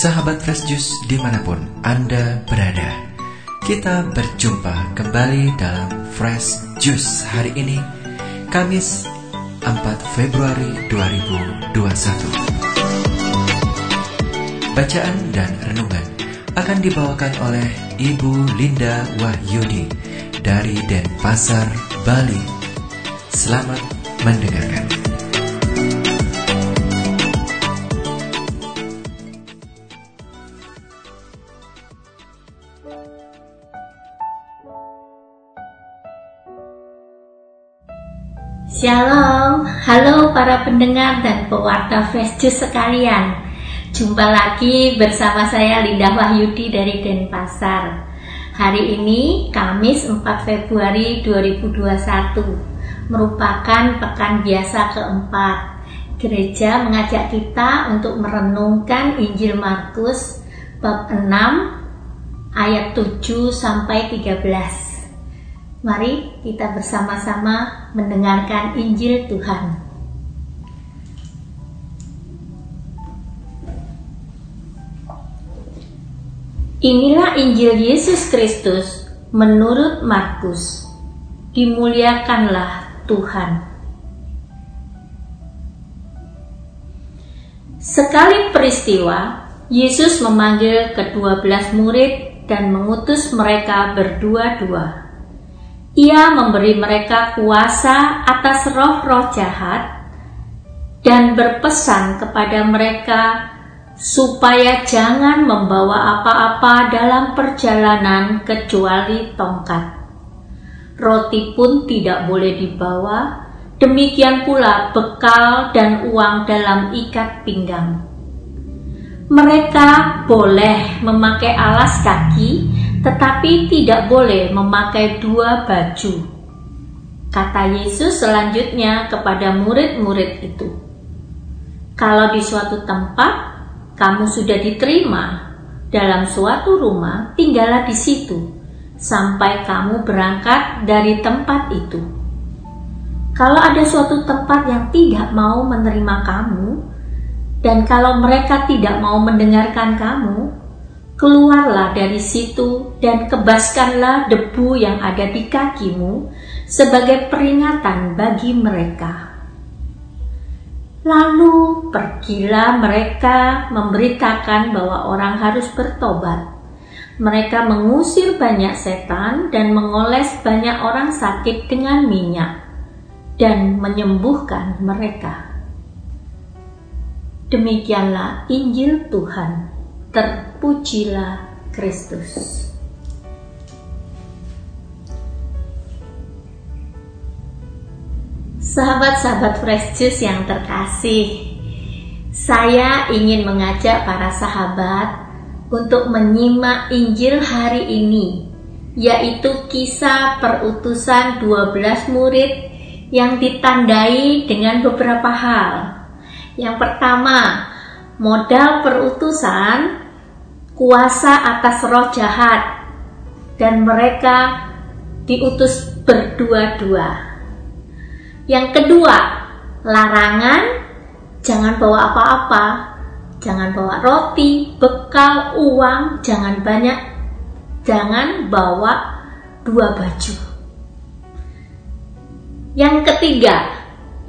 Sahabat Fresh Juice di mana pun Anda berada Kita berjumpa kembali dalam Fresh Juice hari ini Kamis 4 Februari 2021 Bacaan dan renungan akan dibawakan oleh Ibu Linda Wahyudi dari Denpasar, Bali Selamat mendengarkan. Shalom, halo para pendengar dan pewarta Fresh sekalian. Jumpa lagi bersama saya Linda Wahyudi dari Denpasar. Hari ini Kamis 4 Februari 2021 Merupakan pekan biasa keempat Gereja mengajak kita untuk merenungkan Injil Markus bab 6 ayat 7 sampai 13 Mari kita bersama-sama mendengarkan Injil Tuhan. Inilah Injil Yesus Kristus menurut Markus. Dimuliakanlah Tuhan. Sekali peristiwa, Yesus memanggil kedua belas murid dan mengutus mereka berdua-dua ia memberi mereka kuasa atas roh-roh jahat dan berpesan kepada mereka supaya jangan membawa apa-apa dalam perjalanan kecuali tongkat. Roti pun tidak boleh dibawa, demikian pula bekal dan uang dalam ikat pinggang. Mereka boleh memakai alas kaki tetapi tidak boleh memakai dua baju. Kata Yesus selanjutnya kepada murid-murid itu, "Kalau di suatu tempat kamu sudah diterima dalam suatu rumah, tinggallah di situ sampai kamu berangkat dari tempat itu. Kalau ada suatu tempat yang tidak mau menerima kamu, dan kalau mereka tidak mau mendengarkan kamu, keluarlah dari situ dan kebaskanlah debu yang ada di kakimu sebagai peringatan bagi mereka. Lalu pergilah mereka memberitakan bahwa orang harus bertobat. Mereka mengusir banyak setan dan mengoles banyak orang sakit dengan minyak dan menyembuhkan mereka. Demikianlah Injil Tuhan. Terpujilah Kristus. Sahabat-sahabat Fresh Juice yang terkasih, saya ingin mengajak para sahabat untuk menyimak Injil hari ini, yaitu kisah perutusan 12 murid yang ditandai dengan beberapa hal. Yang pertama, modal perutusan kuasa atas roh jahat dan mereka diutus berdua-dua. Yang kedua, larangan jangan bawa apa-apa, jangan bawa roti, bekal, uang, jangan banyak, jangan bawa dua baju. Yang ketiga,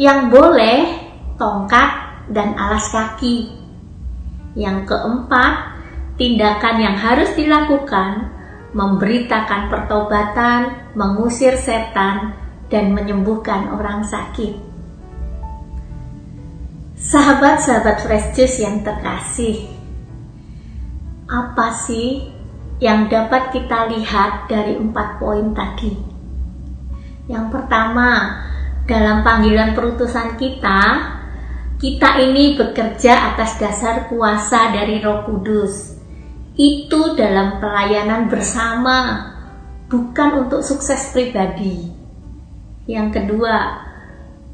yang boleh tongkat dan alas kaki yang keempat, tindakan yang harus dilakukan memberitakan pertobatan, mengusir setan, dan menyembuhkan orang sakit. Sahabat-sahabat Fresh Juice yang terkasih, apa sih yang dapat kita lihat dari empat poin tadi? Yang pertama, dalam panggilan perutusan kita, kita ini bekerja atas dasar kuasa dari Roh Kudus. Itu dalam pelayanan bersama, bukan untuk sukses pribadi. Yang kedua,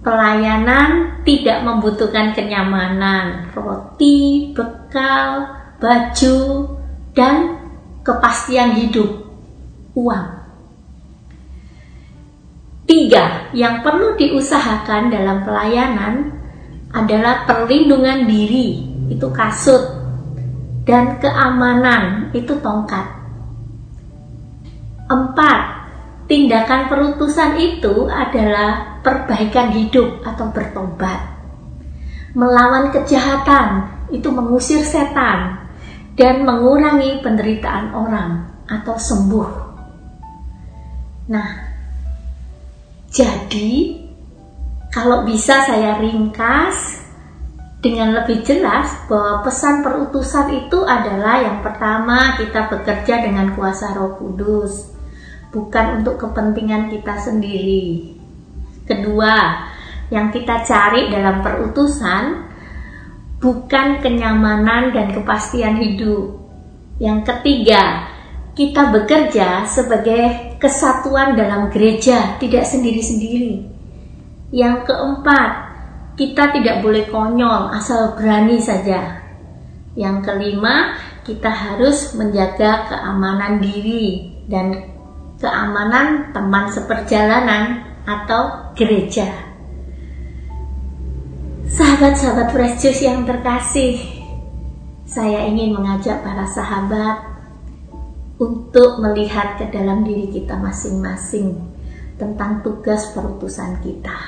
pelayanan tidak membutuhkan kenyamanan, roti, bekal, baju, dan kepastian hidup, uang. Tiga, yang perlu diusahakan dalam pelayanan adalah perlindungan diri, itu kasut, dan keamanan, itu tongkat. Empat, tindakan perutusan itu adalah perbaikan hidup atau bertobat. Melawan kejahatan, itu mengusir setan, dan mengurangi penderitaan orang atau sembuh. Nah, jadi, kalau bisa saya ringkas dengan lebih jelas bahwa pesan perutusan itu adalah yang pertama kita bekerja dengan kuasa Roh Kudus, bukan untuk kepentingan kita sendiri. Kedua, yang kita cari dalam perutusan bukan kenyamanan dan kepastian hidup. Yang ketiga, kita bekerja sebagai kesatuan dalam gereja, tidak sendiri-sendiri. Yang keempat, kita tidak boleh konyol asal berani saja. Yang kelima, kita harus menjaga keamanan diri dan keamanan teman seperjalanan atau gereja. Sahabat-sahabat Fresh Juice yang terkasih, saya ingin mengajak para sahabat untuk melihat ke dalam diri kita masing-masing tentang tugas perutusan kita.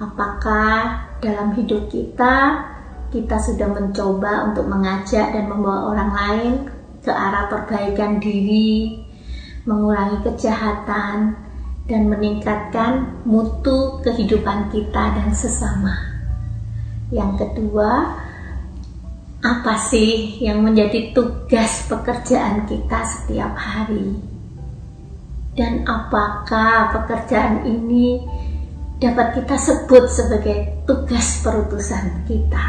Apakah dalam hidup kita kita sudah mencoba untuk mengajak dan membawa orang lain ke arah perbaikan diri, mengurangi kejahatan, dan meningkatkan mutu kehidupan kita dan sesama. Yang kedua, apa sih yang menjadi tugas pekerjaan kita setiap hari? Dan apakah pekerjaan ini dapat kita sebut sebagai tugas perutusan kita?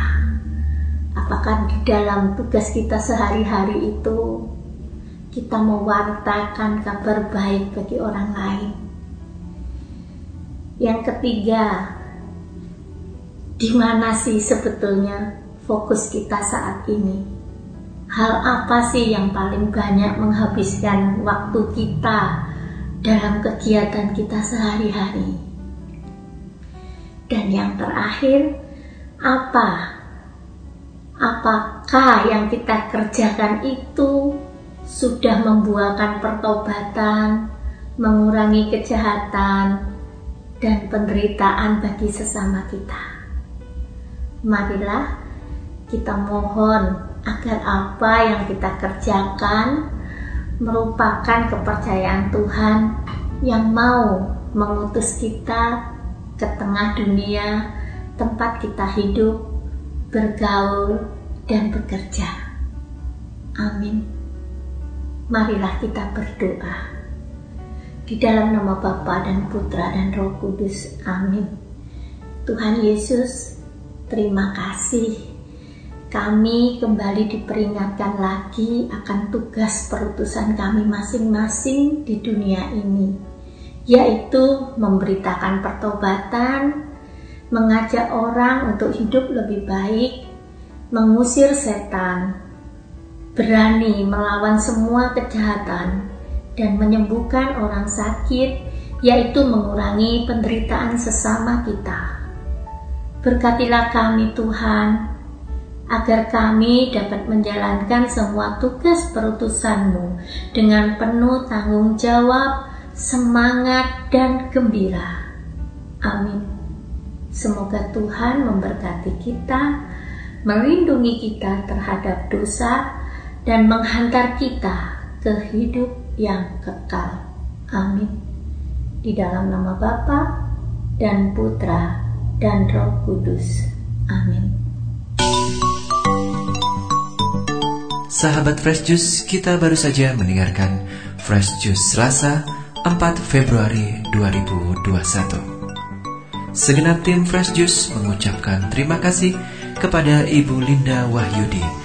Apakah di dalam tugas kita sehari-hari itu kita mewartakan kabar baik bagi orang lain? Yang ketiga, di mana sih sebetulnya fokus kita saat ini? Hal apa sih yang paling banyak menghabiskan waktu kita dalam kegiatan kita sehari-hari? Dan yang terakhir, apa? Apakah yang kita kerjakan itu sudah membuahkan pertobatan, mengurangi kejahatan, dan penderitaan bagi sesama kita? Marilah kita mohon agar apa yang kita kerjakan merupakan kepercayaan Tuhan yang mau mengutus kita ke tengah dunia tempat kita hidup, bergaul, dan bekerja. Amin. Marilah kita berdoa. Di dalam nama Bapa dan Putra dan Roh Kudus. Amin. Tuhan Yesus, terima kasih kami kembali diperingatkan lagi akan tugas perutusan kami masing-masing di dunia ini, yaitu memberitakan pertobatan, mengajak orang untuk hidup lebih baik, mengusir setan, berani melawan semua kejahatan, dan menyembuhkan orang sakit, yaitu mengurangi penderitaan sesama kita. Berkatilah kami, Tuhan agar kami dapat menjalankan semua tugas perutusanmu dengan penuh tanggung jawab, semangat, dan gembira. Amin. Semoga Tuhan memberkati kita, melindungi kita terhadap dosa, dan menghantar kita ke hidup yang kekal. Amin. Di dalam nama Bapa dan Putra dan Roh Kudus. Amin. Sahabat Fresh Juice, kita baru saja mendengarkan Fresh Juice Selasa 4 Februari 2021. Segenap tim Fresh Juice mengucapkan terima kasih kepada Ibu Linda Wahyudi